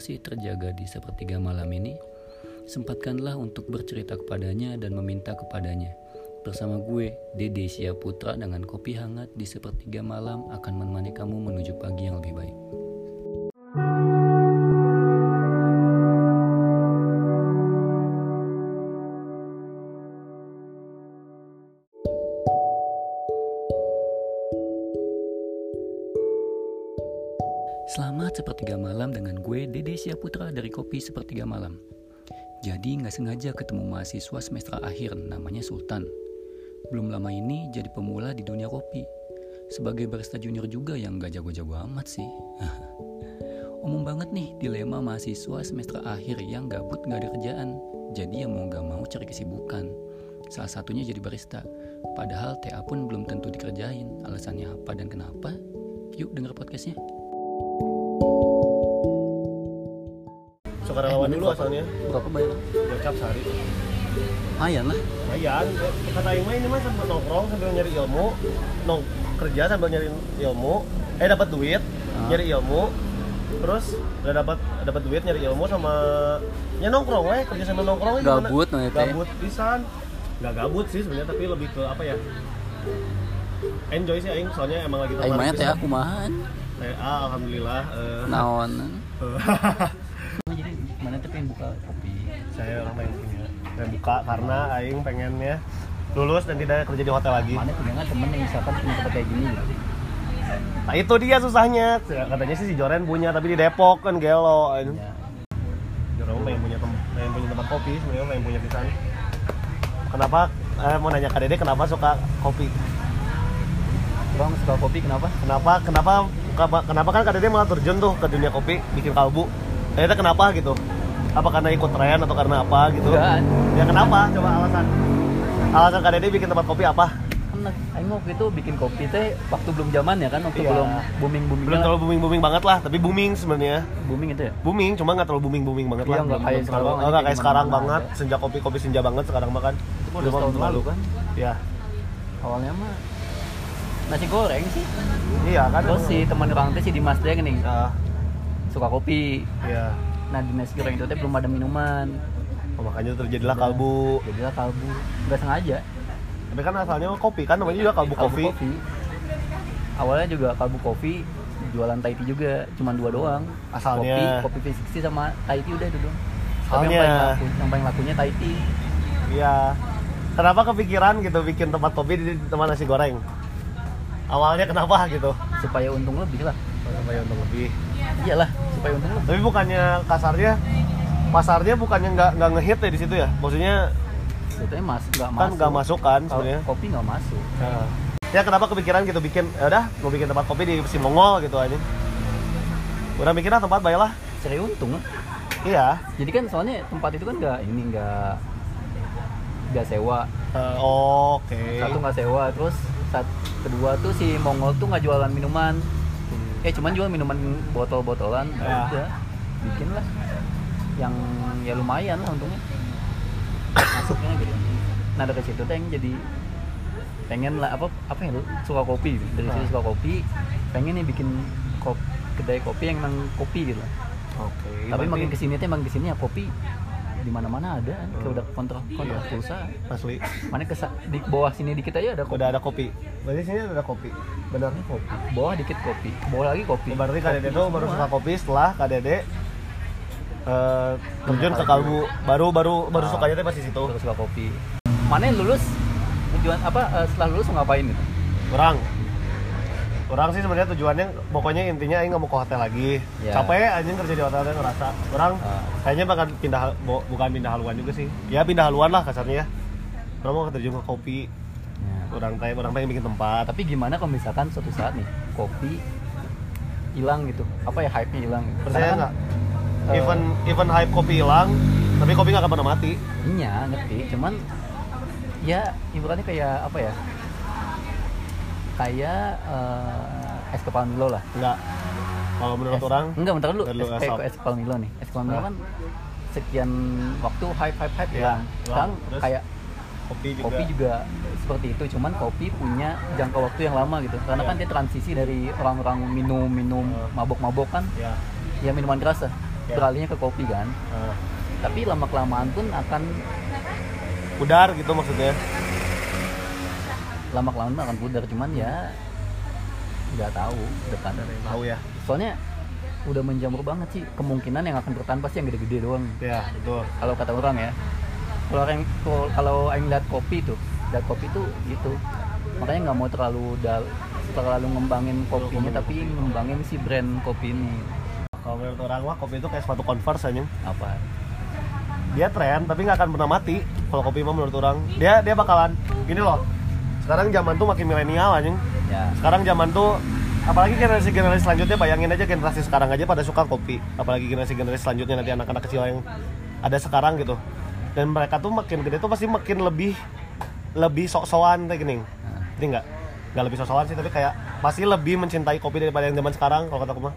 masih terjaga di sepertiga malam ini. Sempatkanlah untuk bercerita kepadanya dan meminta kepadanya. Bersama gue, Dede Putra dengan kopi hangat di sepertiga malam akan menemani kamu menuju pagi yang lebih baik. Sepertiga malam dengan gue Dede Putra dari Kopi Sepertiga Malam. Jadi nggak sengaja ketemu mahasiswa semester akhir namanya Sultan. Belum lama ini jadi pemula di dunia kopi. Sebagai barista junior juga yang gak jago-jago amat sih. Umum banget nih dilema mahasiswa semester akhir yang gabut gak ada kerjaan. Jadi yang mau gak mau cari kesibukan. Salah satunya jadi barista. Padahal TA pun belum tentu dikerjain. Alasannya apa dan kenapa? Yuk denger podcastnya. Eh, dulu asalnya Berapa bayar? gocap sehari Lumayan lah. lumayan kata mah ini mah sambil nongkrong sambil nyari ilmu nong kerja sambil nyari ilmu eh dapat duit Ah. nyari ilmu terus udah dapat dapat duit nyari ilmu sama ya nongkrong weh kerja sambil nongkrong? Gabut, nah, itu ya. gabut pisan nggak gabut sih sebenarnya tapi lebih ke apa ya enjoy sih aing soalnya emang lagi Aing mah teh aku mahan. Eh, ah, alhamdulillah eh, Naon. Buka kopi. saya orang pengen punya pengen buka karena aing pengennya lulus dan tidak kerja di hotel lagi. Mana punya temen yang misalkan punya tempat kayak gini? Nah itu dia susahnya. Katanya sih si Joren punya tapi di Depok kan gelo Ya, Joren pengen punya tem pengen punya tempat kopi sebenarnya pengen punya pisan. Kenapa eh, mau nanya Kak Dede kenapa suka kopi? Bang suka kopi kenapa? kenapa kenapa kenapa, kenapa kan Kak Dede malah terjun tuh ke dunia kopi bikin kalbu. Ternyata kenapa gitu apa karena ikut tren atau karena apa gitu Enggak. ya kenapa coba alasan alasan Kak Dede bikin tempat kopi apa Kan Aing waktu itu bikin kopi teh waktu belum zaman ya kan waktu Iya. belum booming booming belum terlalu booming booming banget lah tapi booming sebenarnya booming itu ya. booming cuma nggak terlalu booming booming banget Iya, lah nggak kayak sekarang, oh, nggak kayak sekarang banget ada. senja kopi kopi senja banget sekarang makan Itu baru setahun lalu kan. ya Awalnya mah nasi goreng sih. iya kan Terus si teman orang teh si Dimas teh nih Ah, suka kopi. iya Nah di nasi goreng itu teh belum ada minuman. Oh, makanya terjadilah kalbu Jadilah kalbu. Nggak sengaja. tapi kan asalnya kopi kan namanya juga kalbu, Kalbu kopi. Awalnya juga kalbu kopi jualan Thai tea juga, cuman dua doang. Asalnya. Kopi, kopi V60 sama Thai tea udah itu doang. Tapi yang Asalnya. paling laku, yang paling lakunya Thai tea. iya kenapa kepikiran gitu bikin tempat kopi di tempat nasi goreng awalnya kenapa gitu supaya untung lebih lah. Supaya untuk lebih Iyalah, supaya untung lebih. tapi bukannya kasarnya pasarnya bukannya nggak nggak ngehit ya di situ ya maksudnya Sebetulnya mas nggak masuk. kan nggak masuk kan sebenarnya kopi nggak masuk. Nah, ya kenapa kepikiran gitu bikin ya udah mau bikin tempat kopi di si Mongol gitu aja udah mikirnya tempat baiklah Cari untung iya Jadi kan soalnya tempat itu kan nggak ini nggak nggak sewa. Eh, oke Satu nggak sewa, terus saat kedua tuh si Mongol tuh nggak jualan minuman. Eh cuman jual minuman botol-botolan. Ya. Ya. Udah, bikin lah. Yang ya lumayan lah untungnya. Masuknya gitu. Nah dari situ yang jadi pengen lah apa apa ya lu suka kopi dari situ Ah. suka kopi pengen nih bikin kop, kedai kopi yang emang kopi gitu oke tapi berarti makin ke sini tuh emang ke sini ya kopi di mana mana ada kan kayak udah kontrak kontrak pulsa. Asli. Mana ke di bawah sini dikit aja ada kopi. udah ada kopi. Berarti sini ada kopi. Benar kopi. Bawah dikit kopi. Bawah lagi kopi. Berarti Kopi tuh baru suka kopi setelah Kak Dede eh, terjun ke kalbu. Baru baru baru Ah. sukanya tuh pas di situ. Suka kopi. Mana yang lulus? Tujuan apa eh, setelah lulus mau ngapain gitu orang orang sih sebenarnya tujuannya pokoknya intinya Aing nggak mau ke hotel lagi Ya. capek anjing kerja di hotel ngerasa orang Ah. kayaknya bakal pindah bukan pindah haluan juga sih ya pindah haluan lah kasarnya ya orang mau terjun ke kopi Ya. orang pengen orang pengen bikin tempat tapi gimana kalau misalkan suatu saat nih kopi hilang gitu apa ya hype nya hilang gitu. percaya nggak eh, even even hype kopi hilang tapi kopi nggak akan pernah mati Iya, ngerti. Cuman ya ibaratnya kayak apa ya? Kayak eh, es kepal Milo lah. nggak kalau menurut Es- orang Enggak, bentar dulu. Bentar Es, asap. es kepal Milo nih. Es kepal Milo Ah. kan sekian waktu hype hype hype Iya, ya. Sekarang Terus? kayak kopi juga kopi juga seperti itu cuman kopi punya jangka waktu yang lama gitu karena Iya. kan dia transisi dari orang-orang minum minum Hmm. mabok-mabok kan ya ya minuman keras lah Iya. beralihnya ke kopi kan Nah, tapi lama kelamaan pun akan pudar gitu maksudnya lama kelamaan akan pudar cuman ya nggak tahu depan. Tahu ya. Soalnya udah menjamur banget sih kemungkinan yang akan bertahan pasti yang gede-gede doang. Ya betul. Kalau kata orang ya kalau orang kalau- kalau yang lihat kopi tuh lihat kopi tuh gitu. Makanya nggak mau terlalu dal terlalu ngembangin kopinya tapi ngembangin si brand kopi ini. Kalau menurut orang mah kopi itu kayak sepatu converse aja apa? Dia tren tapi nggak akan pernah mati. Kalau kopi mah menurut orang dia dia bakalan gini loh sekarang zaman tuh makin milenial anjing. Ya. Sekarang zaman tuh apalagi generasi generasi selanjutnya bayangin aja generasi sekarang aja pada suka kopi. Apalagi generasi generasi selanjutnya nanti anak-anak kecil yang ada sekarang gitu. Dan mereka tuh makin gede tuh pasti makin lebih lebih sok-sokan kayak gini. Ini nggak? Nggak lebih sok-sokan sih tapi kayak pasti lebih mencintai kopi daripada yang zaman sekarang kalau kata aku mah.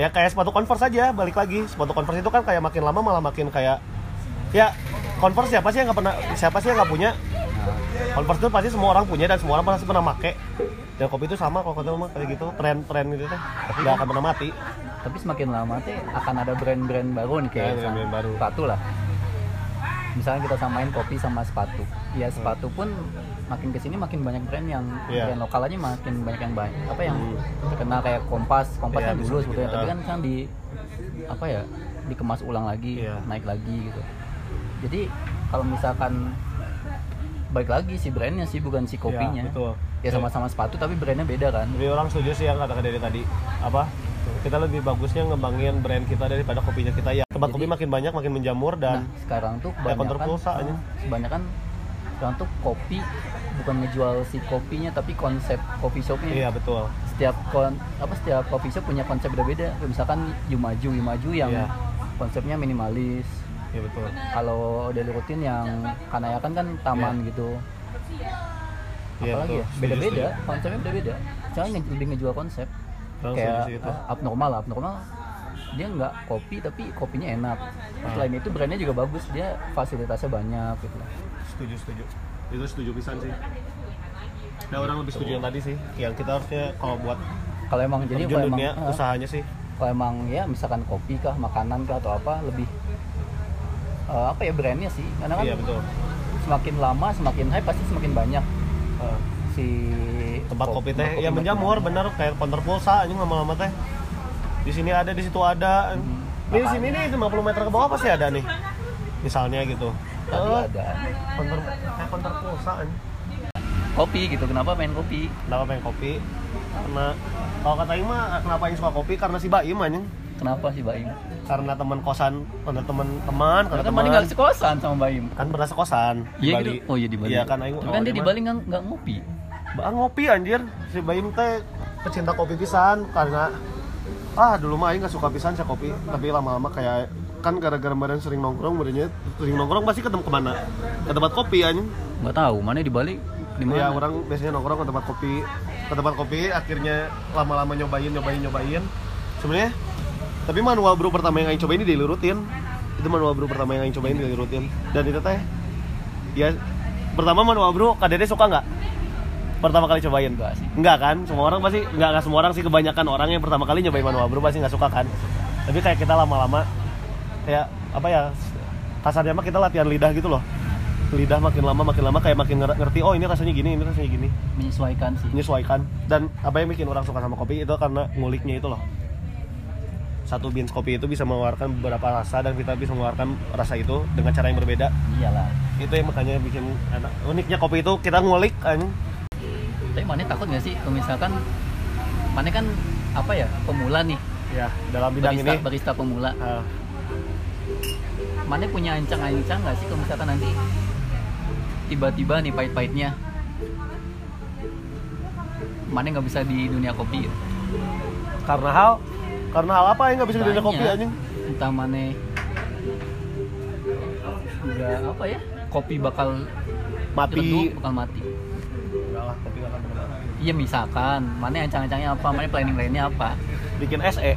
Ya kayak sepatu converse aja balik lagi. Sepatu converse itu kan kayak makin lama malah makin kayak ya converse siapa sih yang nggak pernah siapa sih yang nggak punya Converse itu pasti semua orang punya dan semua orang pasti pernah make. Dan kopi itu sama kalau kata mah kayak gitu, tren-tren gitu teh. Nggak akan pernah mati. tapi semakin lama tuh akan ada brand-brand baru nih kayak Ya, brand-brand baru. sepatu lah misalnya kita samain kopi sama sepatu ya sepatu pun makin ke sini makin banyak brand yang Iya. brand lokal aja makin banyak yang banyak apa yang Hmm. terkenal kayak kompas kompas Iya, kan dulu sebetulnya tapi kan sekarang di apa ya dikemas ulang lagi Iya. naik lagi gitu jadi kalau misalkan baik lagi si brandnya sih bukan si kopinya Ya, betul. ya sama-sama sepatu tapi brandnya beda kan Jadi orang setuju sih yang kata dari tadi. Apa? Kita lebih bagusnya ngembangin brand kita daripada kopinya kita ya. Tempat kopi makin banyak, makin menjamur Nah, dan sekarang tuh konter kebanyakan pulsa aja. kebanyakan sekarang tuh kopi bukan ngejual si kopinya tapi konsep coffee shopnya. iya betul. Setiap kon apa setiap coffee shop punya konsep beda-beda. Misalkan Yumaju, Yumaju yang Iya. konsepnya minimalis. Iya betul. Kalau Daily Rutin yang Kanayakan kan taman gitu. Iya Apalagi betul. ya? Beda-beda, konsepnya beda-beda. Soalnya nge- lebih ngejual konsep. Orang kayak uh, abnormal lah, abnormal dia nggak kopi tapi kopinya enak. Ah. Selain itu brandnya juga bagus, dia fasilitasnya banyak gitu. Setuju, setuju. Itu setuju pisan sih. Nah, orang lebih setuju yang tadi sih. Yang kita harusnya kalau buat Kalau emang jadi kalau emang dunia uh, usahanya sih. kalau emang ya misalkan kopi kah, makanan kah atau apa lebih uh, apa ya brandnya sih? Karena kan Iya betul. semakin lama semakin hype pasti semakin banyak Ah. si tempat kopi teh ya makin menjamur bener kayak konter pulsa anjing lama-lama teh di sini ada di situ ada Hmm, di sini nih 50 meter ke bawah pasti ada nih misalnya gitu Tadi Eh, ada konter kayak konter pulsa anjing kopi gitu. Kenapa main kopi? kenapa pengen kopi karena kalau kata Ima kenapa yang suka kopi karena si Baim anjing Kenapa sih Baim? Karena teman kosan karena teman-teman karena Karena teman Mani nggak sekosan sama Baim. kan pernah sekosan di Iya Bali gitu. Oh iya di Bali. iya kan aing kan dia di Bali nggak nggak ngopi. Bah ngopi anjir si Baim teh pecinta kopi pisan karena ah dulu mah aing gak suka pisan sih kopi tapi lama-lama kayak kan gara-gara badan sering nongkrong badannya sering nongkrong pasti ketemu ke mana ke tempat kopi anjing Nggak tahu. Mana di Bali? Di ya mana? orang biasanya nongkrong ke tempat kopi ke tempat kopi akhirnya lama-lama nyobain nyobain nyobain sebenarnya tapi manual brew pertama yang aing cobain ini daily rutin itu manual brew pertama yang aing cobain daily rutin dan itu teh ya pertama manual brew KDD suka nggak pertama kali cobain Enggak sih. Enggak kan? Semua orang pasti enggak enggak semua orang sih kebanyakan orang yang pertama kali nyobain manual brew pasti nggak suka kan. Tapi kayak kita lama-lama kayak apa ya? Kasarnya mah kita latihan lidah gitu loh. Lidah makin lama makin lama kayak makin nger- ngerti oh ini rasanya gini, ini rasanya gini. Menyesuaikan sih. Menyesuaikan. Dan apa yang bikin orang suka sama kopi itu karena nguliknya itu loh. Satu beans kopi itu bisa mengeluarkan beberapa rasa dan kita bisa mengeluarkan rasa itu dengan cara yang berbeda. Iyalah. Itu yang makanya bikin enak. Uniknya kopi itu kita ngulik anjing. Tapi Mane takut nggak sih kalau misalkan Mane kan apa ya pemula nih Ya, dalam bidang barista, ini. barista pemula. ah, Mane punya ancang-ancang nggak sih kalau misalkan nanti tiba-tiba nih pahit-pahitnya Mane nggak bisa di dunia kopi ya? karena hal karena hal apa yang nggak bisa didunia kopi anjing? Entah Mane nggak apa ya kopi bakal mati. redup, bakal mati. Enggak lah kopi iya misalkan. Mane ancang-ancangnya apa? Mane planning lainnya apa? Bikin SE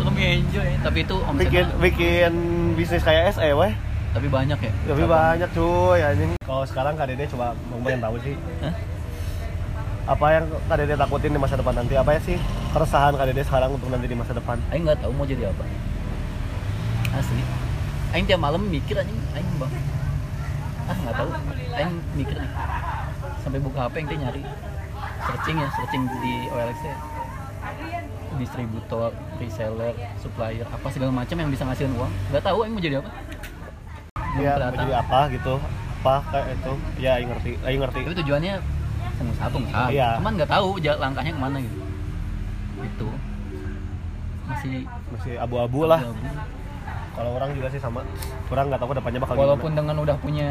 Kami enjoy. Tapi itu bikin omsetnya bikin bisnis kayak SE weh. Tapi banyak ya? Tapi Cabang. banyak cuy anjing. Kalau sekarang Kak Dede coba mau pengen tahu sih. Hah? Apa yang Kak Dede takutin di masa depan nanti? Apa ya sih keresahan Kak Dede sekarang untuk nanti di masa depan? Aing nggak tahu mau jadi apa asli Aing tiap malam mikir anjing Aing bang ah nggak tahu Aing mikir nih sampai buka HP Aing teh nyari searching ya searching di OLX ya distributor, reseller, supplier, apa segala macam yang bisa ngasihin uang. Nggak tahu Aing mau jadi apa. Belum Ya, mau jadi apa gitu? Apa kayak itu? Ya, Aing ngerti. Aing ngerti. Tapi tujuannya pengusaha pengusaha. Iya. Cuman nggak tahu langkahnya ke mana gitu. Itu masih Masih abu-abu lah. abu-abu. Kalau orang juga sih sama. Orang nggak tahu ke depannya bakal Walaupun gimana. dengan udah punya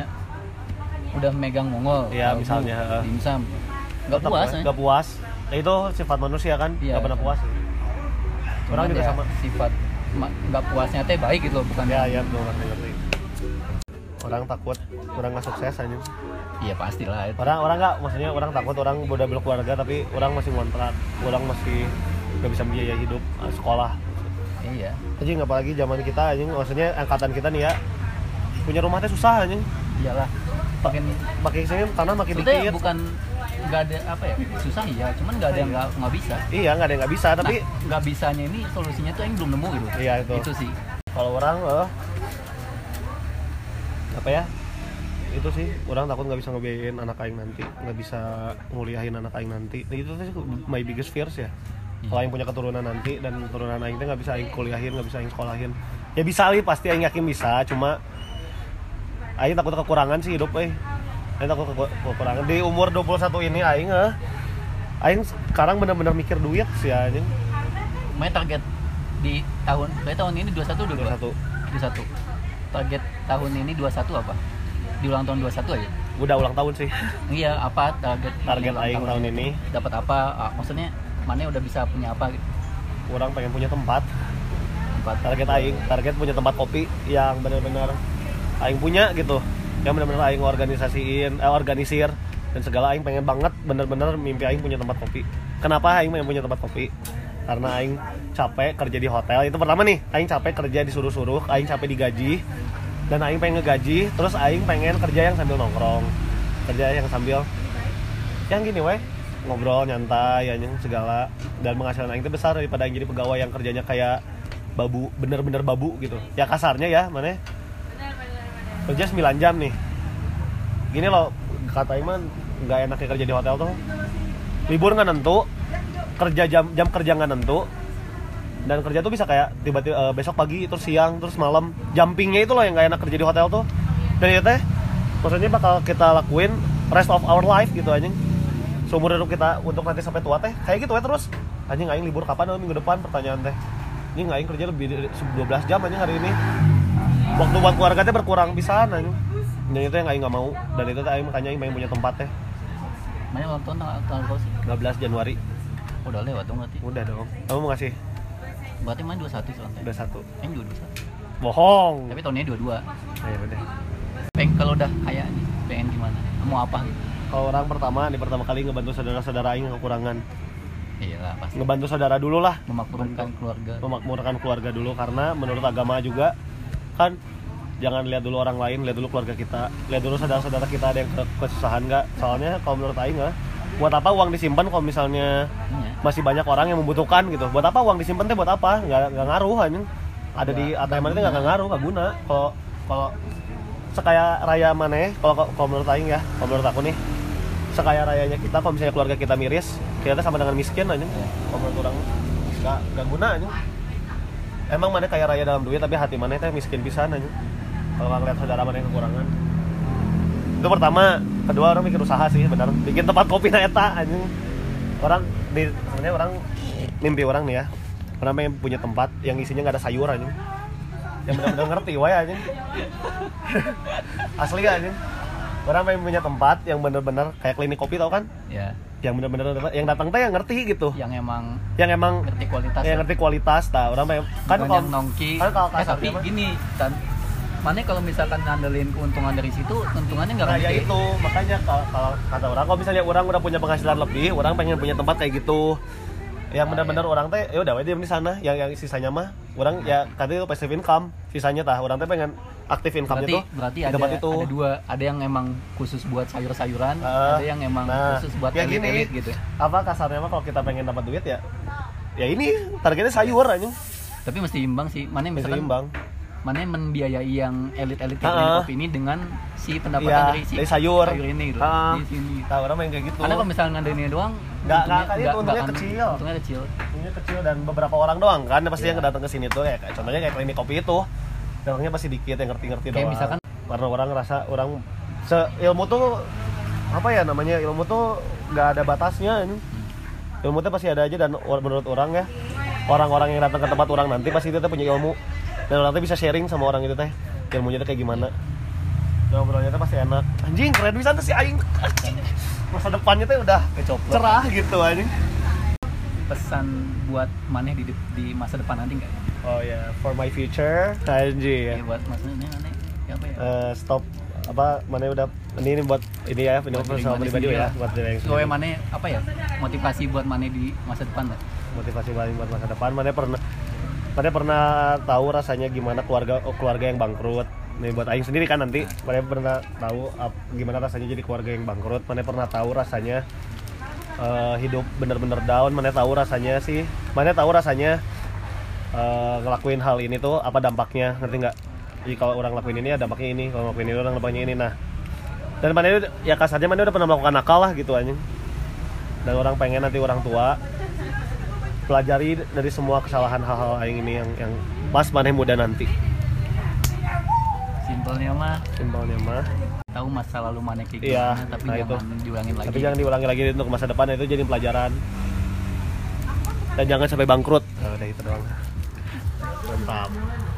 udah megang Mongol, kalbu, misalnya, heeh. dimsum, nggak puas. ya, ya. nggak puas. Ya, itu sifat manusia kan, Iya. nggak pernah puas. Orang juga ya sama. Sifat nggak puasnya teh baik gitu loh, bukan? Ya, ya, betul ngerti ngerti. Orang takut, orang nggak sukses aja. Iya pastilah. itu. Orang orang nggak, maksudnya orang takut orang udah berkeluarga tapi orang masih ngontrak, orang masih nggak bisa biaya hidup eh, sekolah. Iya. Anjing apalagi zaman kita anjing, maksudnya angkatan kita nih ya punya rumah teh susah anjing. Iyalah. Makin Makin sini tanah makin dikit. bukan nggak ada apa ya susah iya cuman nggak ada yang nggak nggak bisa Iya nggak ada yang nggak bisa tapi nah, nggak bisanya ini solusinya tuh yang belum nemu gitu Iya, itu. itu sih kalau orang eh, apa ya itu sih orang takut nggak bisa ngebiayain anak aing nanti nggak bisa nguliahin anak aing nanti nah, itu sih my biggest fears ya kalau aing punya keturunan nanti dan keturunan aing teh nggak bisa aing kuliahin nggak bisa aing sekolahin. Ya bisa li pasti aing yakin bisa cuma aing takut kekurangan sih hidup eh. Aing takut keku- kekurangan. Di umur 21 ini aing eh aing sekarang bener-bener mikir duit sih anjing. Main target di tahun berarti tahun ini 21 dulu 21 21 target tahun ini 21 apa? Di ulang tahun 21 aja? Udah ulang tahun sih. Iya apa target Target aing tahun ini. dapat apa? Ah, maksudnya mana udah bisa punya apa gitu? Orang pengen punya tempat. Tempat. Target aing target punya tempat kopi yang benar-benar aing punya gitu. Yang benar-benar aing organisasiin eh, organisir. Dan segala aing pengen banget bener-bener mimpi aing punya tempat kopi. Kenapa aing pengen punya tempat kopi? Karena aing capek kerja di hotel. Itu pertama nih aing capek kerja disuruh-suruh aing capek digaji. Dan aing pengen ngegaji terus aing pengen kerja yang sambil nongkrong. Kerja yang sambil yang gini weh ngobrol nyantai anjing segala. Dan penghasilan aing besar daripada aing jadi pegawai yang kerjanya kayak babu bener-bener babu gitu. Ya kasarnya ya mana? Kerja 9 jam nih. Gini loh kata Iman nggak enaknya kerja di hotel tuh. Libur nggak nentu kerja jam jam kerja nggak nentu. Dan kerja tuh bisa kayak tiba-tiba eh, besok pagi terus siang terus malam. Jumpingnya itu loh yang nggak enak kerja di hotel tuh. Dan itu teh maksudnya bakal kita lakuin rest of our life gitu anjing seumur hidup kita untuk nanti sampai tua teh. Kayak gitu ya terus. Anjing aing libur kapan? Oh, minggu depan pertanyaan teh. Ini aing kerja lebih dari 12 jam anjing hari ini. Waktu buat keluarga teh berkurang bisa anjing. Dan itu yang aing nggak mau. Dan itu aing makanya aing pengen punya tempat teh. Mana ulang tahun tanggal berapa sih? 15 Januari. Udah lewat dong berarti. Udah dong. Kamu mau ngasih? Berarti main 21 selantai udah satu. Yang 22 bohong. Tapi tahun ini 22 ya udah. Pengen kalau udah kaya nih pengen gimana? Mau apa gitu kalau orang pertama nih pertama kali ngebantu saudara-saudara yang kekurangan. Iyalah pasti. Ngebantu saudara dulu lah. Memakmurkan keluarga. Memakmurkan keluarga dulu karena menurut agama juga kan jangan lihat dulu orang lain lihat dulu keluarga kita. Lihat dulu saudara-saudara kita ada yang ke- kesusahan nggak? Soalnya kalau menurut Aing nggak buat apa uang disimpan kalau misalnya Iya. masih banyak orang yang membutuhkan gitu? Buat apa uang disimpan teh buat apa? Nggak nggak ngaruh anjing. Ada di Nggak- ATM itu nggak ngaruh nggak guna. Kalau kalau sekaya raya mana kalau kalau menurut Aing ya kalau menurut aku nih sekaya rayanya kita kalau misalnya keluarga kita miris kita sama dengan miskin anjing. Iya. kalau menurut orang nggak nggak guna anjing. Emang mana kaya raya dalam duit tapi hati mana teh miskin pisan anjing. Kalau ngeliat saudara mana yang kekurangan. Itu pertama. Kedua orang bikin usaha sih benar. Bikin tempat kopi na eta anjing. Orang di sebenarnya orang mimpi orang nih ya. Orang pengen punya tempat yang isinya nggak ada sayur anjing. Yang benar-benar ngerti wae anjing. Asli gak anjing orang pengen punya tempat yang bener-bener kayak klinik kopi tau kan? Ya. Yang bener-bener yang datang teh yang ngerti gitu. Yang emang yang emang ngerti kualitas yang ya. ngerti kualitas nah orang pengen kan kalau nongki. kan kalau eh, tapi mah- gini kan mana kalau misalkan ngandelin keuntungan dari situ keuntungannya nggak Nah, ya itu. Makanya kalau, kalau kata orang kalau misalnya orang udah punya penghasilan lebih orang pengen punya tempat kayak gitu. Yang Ah, benar-benar orang teh ya udah we diam di sana. Yang yang sisanya mah orang ya tadi itu passive income sisanya tah. Orang teh pengen aktif income-nya berarti tuh berarti ada itu. ada dua ada yang emang khusus buat sayur-sayuran Ah, ada yang emang nah, khusus buat ya gini. elit-elit gitu apa kasarnya mah kalau kita pengen dapat duit ya ya ini targetnya sayur aja tapi mesti imbang sih mana yang misalkan imbang mana yang membiayai yang elit-elit Ah, gini ah. kopi ini dengan si pendapatan Iya, dari si dari sayur. ini gitu Ah. di sini tahu orang main kayak gitu karena kalau misalnya ngadainnya doang Nggak- untungnya- nggak kali itu, untungnya kecil. untungnya kecil ini kecil dan beberapa orang doang kan pasti Iya. yang datang ke sini tuh ya kayak contohnya kayak klinik kopi itu orangnya pasti dikit yang ngerti-ngerti Kayak doang. misalkan- karena orang ngerasa orang se ilmu tuh apa ya namanya ilmu tuh nggak ada batasnya ini. Ilmu tuh pasti ada aja dan menurut orang ya. Orang-orang yang datang ke tempat orang nanti pasti itu tuh punya ilmu. Dan orang tuh bisa sharing sama orang itu teh ilmunya tuh kayak gimana. Ngobrolnya tuh pasti enak. Anjing keren bisa tuh si aing. Masa depannya tuh udah cerah gitu anjing. Pesan buat maneh di di masa depan nanti nggak ya? Oh ya, for my future, anjir. Ya, buat maksudnya aneh ya apa ya? Eh, stop apa mana udah ini, ini buat ini ya ini Buat Mane pribadi ya lah. buat diri yang mana apa ya motivasi buat mana di masa depan lah motivasi buat masa depan? Mana pernah mana pernah tahu rasanya gimana keluarga oh, keluarga yang bangkrut? Nih buat aing sendiri kan nanti. Mana pernah tahu ap- gimana rasanya jadi keluarga yang bangkrut? Mana pernah tahu rasanya eh, hidup bener-bener down? Mana tahu rasanya sih? Mana tahu rasanya eh, ngelakuin hal ini tuh apa dampaknya? Ngerti nggak? Jadi kalau orang lakuin ini ya dampaknya ini. Kalau ngelakuin ini orang dampaknya ini. Nah dan mana udah- ya kasarnya mana udah pernah melakukan nakal lah gitu anjing. Dan orang pengen nanti orang tua pelajari dari semua kesalahan hal-hal aing ini yang yang pas mana muda nanti. Simpelnya mah simpelnya mah. tahu masa lalu mana kayak Iya, gimana tapi nah jangan diulangin lagi. tapi jangan diulangi lagi untuk masa depan itu jadi pelajaran. Dan jangan sampai bangkrut. Nah, udah itu doang No problem.